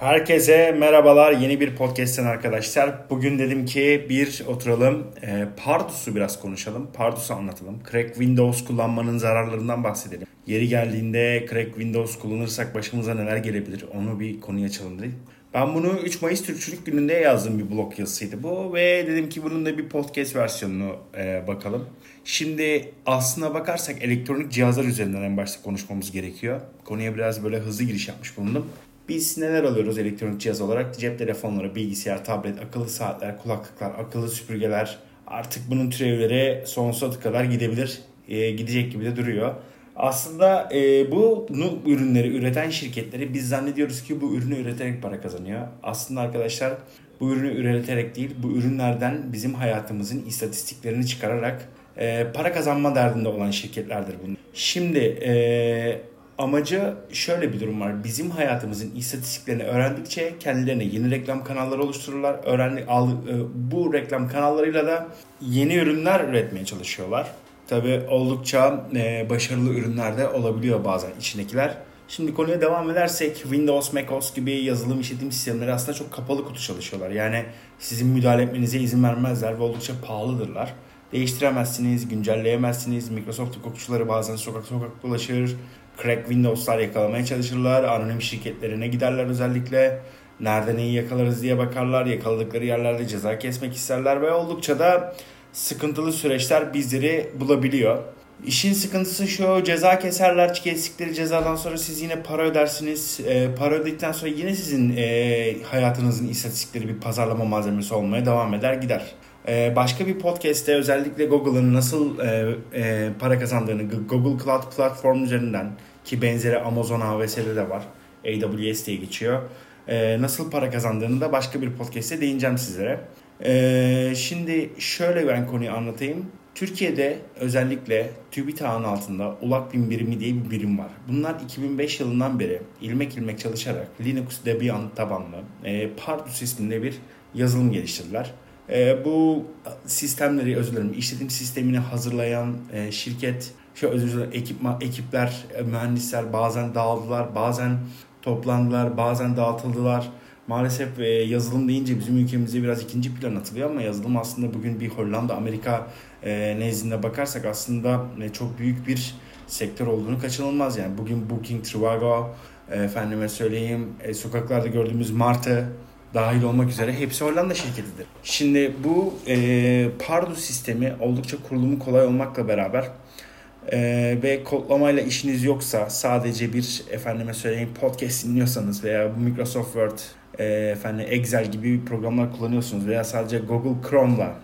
Herkese merhabalar. Yeni bir podcast'ten arkadaşlar. Bugün dedim ki bir oturalım. E, Pardus'u biraz konuşalım. Pardus'u anlatalım. Crack Windows kullanmanın zararlarından bahsedelim. Yeri geldiğinde Crack Windows kullanırsak başımıza neler gelebilir onu bir konuya açalım dedik. Ben bunu 3 Mayıs Türkçülük gününde yazdığım bir blog yazısıydı bu. Ve dedim ki bunun da bir podcast versiyonunu e, bakalım. Şimdi aslına bakarsak elektronik cihazlar üzerinden en başta konuşmamız gerekiyor. Konuya biraz böyle hızlı giriş yapmış bulundum. Biz neler alıyoruz elektronik cihaz olarak? Cep telefonları, bilgisayar, tablet, akıllı saatler, kulaklıklar, akıllı süpürgeler. Artık bunun türevleri sonsuza kadar gidebilir. E, gidecek gibi de duruyor. Aslında e, bu ürünleri üreten şirketleri biz zannediyoruz ki bu ürünü üreterek para kazanıyor. Aslında arkadaşlar bu ürünü üreterek değil bu ürünlerden bizim hayatımızın istatistiklerini çıkararak e, para kazanma derdinde olan şirketlerdir bunlar. Şimdi e, amacı şöyle bir durum var. Bizim hayatımızın istatistiklerini öğrendikçe kendilerine yeni reklam kanalları oluştururlar. Öğrendik, al, e, bu reklam kanallarıyla da yeni ürünler üretmeye çalışıyorlar. Tabi oldukça e, başarılı ürünler de olabiliyor bazen içindekiler. Şimdi konuya devam edersek Windows, macOS gibi yazılım işletim sistemleri aslında çok kapalı kutu çalışıyorlar. Yani sizin müdahale etmenize izin vermezler ve oldukça pahalıdırlar. Değiştiremezsiniz, güncelleyemezsiniz. Microsoft hukukçuları bazen sokak sokak dolaşır crack Windows'lar yakalamaya çalışırlar. Anonim şirketlerine giderler özellikle. Nerede neyi yakalarız diye bakarlar. Yakaladıkları yerlerde ceza kesmek isterler ve oldukça da sıkıntılı süreçler bizleri bulabiliyor. İşin sıkıntısı şu ceza keserler kestikleri cezadan sonra siz yine para ödersiniz. E, para ödedikten sonra yine sizin e, hayatınızın istatistikleri bir pazarlama malzemesi olmaya devam eder gider. E, başka bir podcast'te özellikle Google'ın nasıl e, e, para kazandığını Google Cloud platform üzerinden ki benzeri Amazon AWS'de de var. AWS diye geçiyor. Ee, nasıl para kazandığını da başka bir podcast'te değineceğim sizlere. Ee, şimdi şöyle ben konuyu anlatayım. Türkiye'de özellikle TÜBİTAK'ın altında ULAK bin birimi diye bir birim var. Bunlar 2005 yılından beri ilmek ilmek çalışarak Linux Debian tabanlı e, Pardus isminde bir yazılım geliştirdiler. E, bu sistemleri özür dilerim işletim sistemini hazırlayan e, şirket şu özür dilerim ekipman, ekipler, e, mühendisler bazen dağıldılar, bazen toplandılar, bazen dağıtıldılar. Maalesef e, yazılım deyince bizim ülkemizde biraz ikinci plan atılıyor ama yazılım aslında bugün bir Hollanda, Amerika e, nezdinde bakarsak aslında e, çok büyük bir sektör olduğunu kaçınılmaz yani. Bugün Booking, Trivago, e, efendime söyleyeyim e, sokaklarda gördüğümüz Martı dahil olmak üzere hepsi Hollanda şirketidir. Şimdi bu e, Pardus sistemi oldukça kurulumu kolay olmakla beraber ee, ve kodlamayla işiniz yoksa sadece bir efendime söyleyeyim podcast dinliyorsanız veya Microsoft Word, e, efendim Excel gibi programlar kullanıyorsunuz veya sadece Google Chrome'la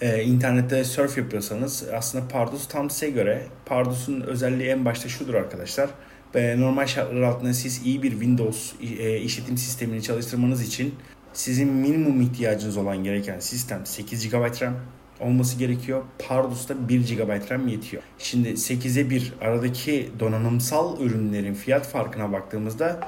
e, internette surf yapıyorsanız aslında Pardus tam size göre. Pardus'un özelliği en başta şudur arkadaşlar. E, normal şartlar altında siz iyi bir Windows e, işletim sistemini çalıştırmanız için sizin minimum ihtiyacınız olan gereken sistem 8 GB RAM, olması gerekiyor. Pardus'ta 1 GB RAM yetiyor. Şimdi 8'e 1 aradaki donanımsal ürünlerin fiyat farkına baktığımızda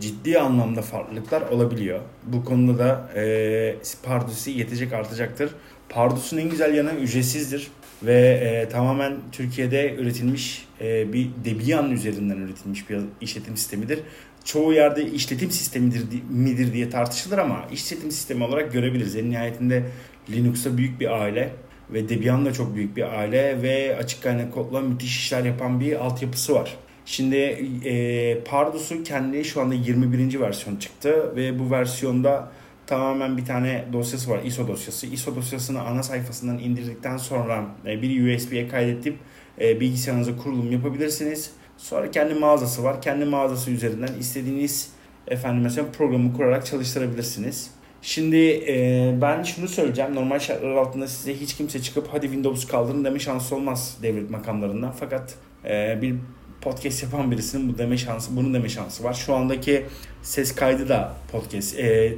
ciddi anlamda farklılıklar olabiliyor. Bu konuda da e, Pardus'u yetecek artacaktır. Pardus'un en güzel yanı ücretsizdir ve e, tamamen Türkiye'de üretilmiş e, bir Debian üzerinden üretilmiş bir işletim sistemidir. Çoğu yerde işletim sistemidir midir diye tartışılır ama işletim sistemi olarak görebiliriz. En nihayetinde Linux'a büyük bir aile ve Debian da çok büyük bir aile ve açık kaynak kodla müthiş işler yapan bir altyapısı var. Şimdi e, Pardus'un kendi şu anda 21. versiyon çıktı ve bu versiyonda tamamen bir tane dosyası var ISO dosyası. ISO dosyasını ana sayfasından indirdikten sonra e, bir USB'ye kaydedip e, bilgisayarınıza kurulum yapabilirsiniz. Sonra kendi mağazası var. Kendi mağazası üzerinden istediğiniz efendim mesela programı kurarak çalıştırabilirsiniz. Şimdi e, ben şunu söyleyeceğim. Normal şartlar altında size hiç kimse çıkıp hadi Windows kaldırın deme şansı olmaz devlet makamlarından. Fakat e, bir podcast yapan birisinin bu deme şansı, bunu deme şansı var. Şu andaki ses kaydı da podcast e,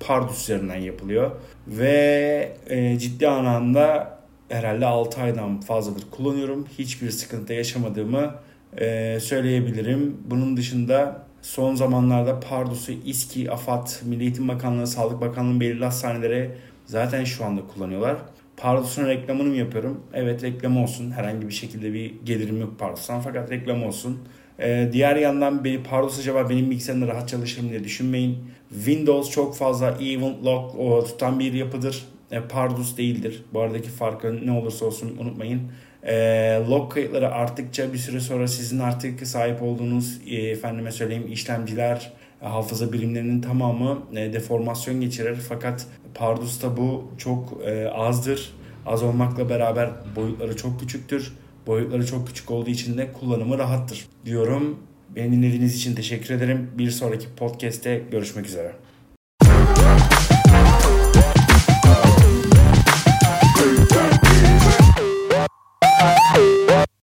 Pardus üzerinden yapılıyor. Ve e, ciddi anlamda herhalde 6 aydan fazladır kullanıyorum. Hiçbir sıkıntı yaşamadığımı e, söyleyebilirim. Bunun dışında son zamanlarda Pardus'u İSKİ, AFAD, Milli Eğitim Bakanlığı, Sağlık Bakanlığı belirli hastanelere zaten şu anda kullanıyorlar. Pardus'un reklamını mı yapıyorum? Evet reklam olsun. Herhangi bir şekilde bir gelirim yok Pardus'tan fakat reklam olsun. Ee, diğer yandan beni Pardus acaba benim bilgisayarımda rahat çalışır mı diye düşünmeyin. Windows çok fazla event lock o, tutan bir yapıdır. E, Pardus değildir. Bu aradaki farkı ne olursa olsun unutmayın. E, log kayıtları arttıkça bir süre sonra sizin artık sahip olduğunuz e, efendime söyleyeyim işlemciler, hafıza birimlerinin tamamı e, deformasyon geçirir. Fakat Pardus'ta bu çok e, azdır. Az olmakla beraber boyutları çok küçüktür. Boyutları çok küçük olduğu için de kullanımı rahattır diyorum. Beni dinlediğiniz için teşekkür ederim. Bir sonraki podcast'te görüşmek üzere.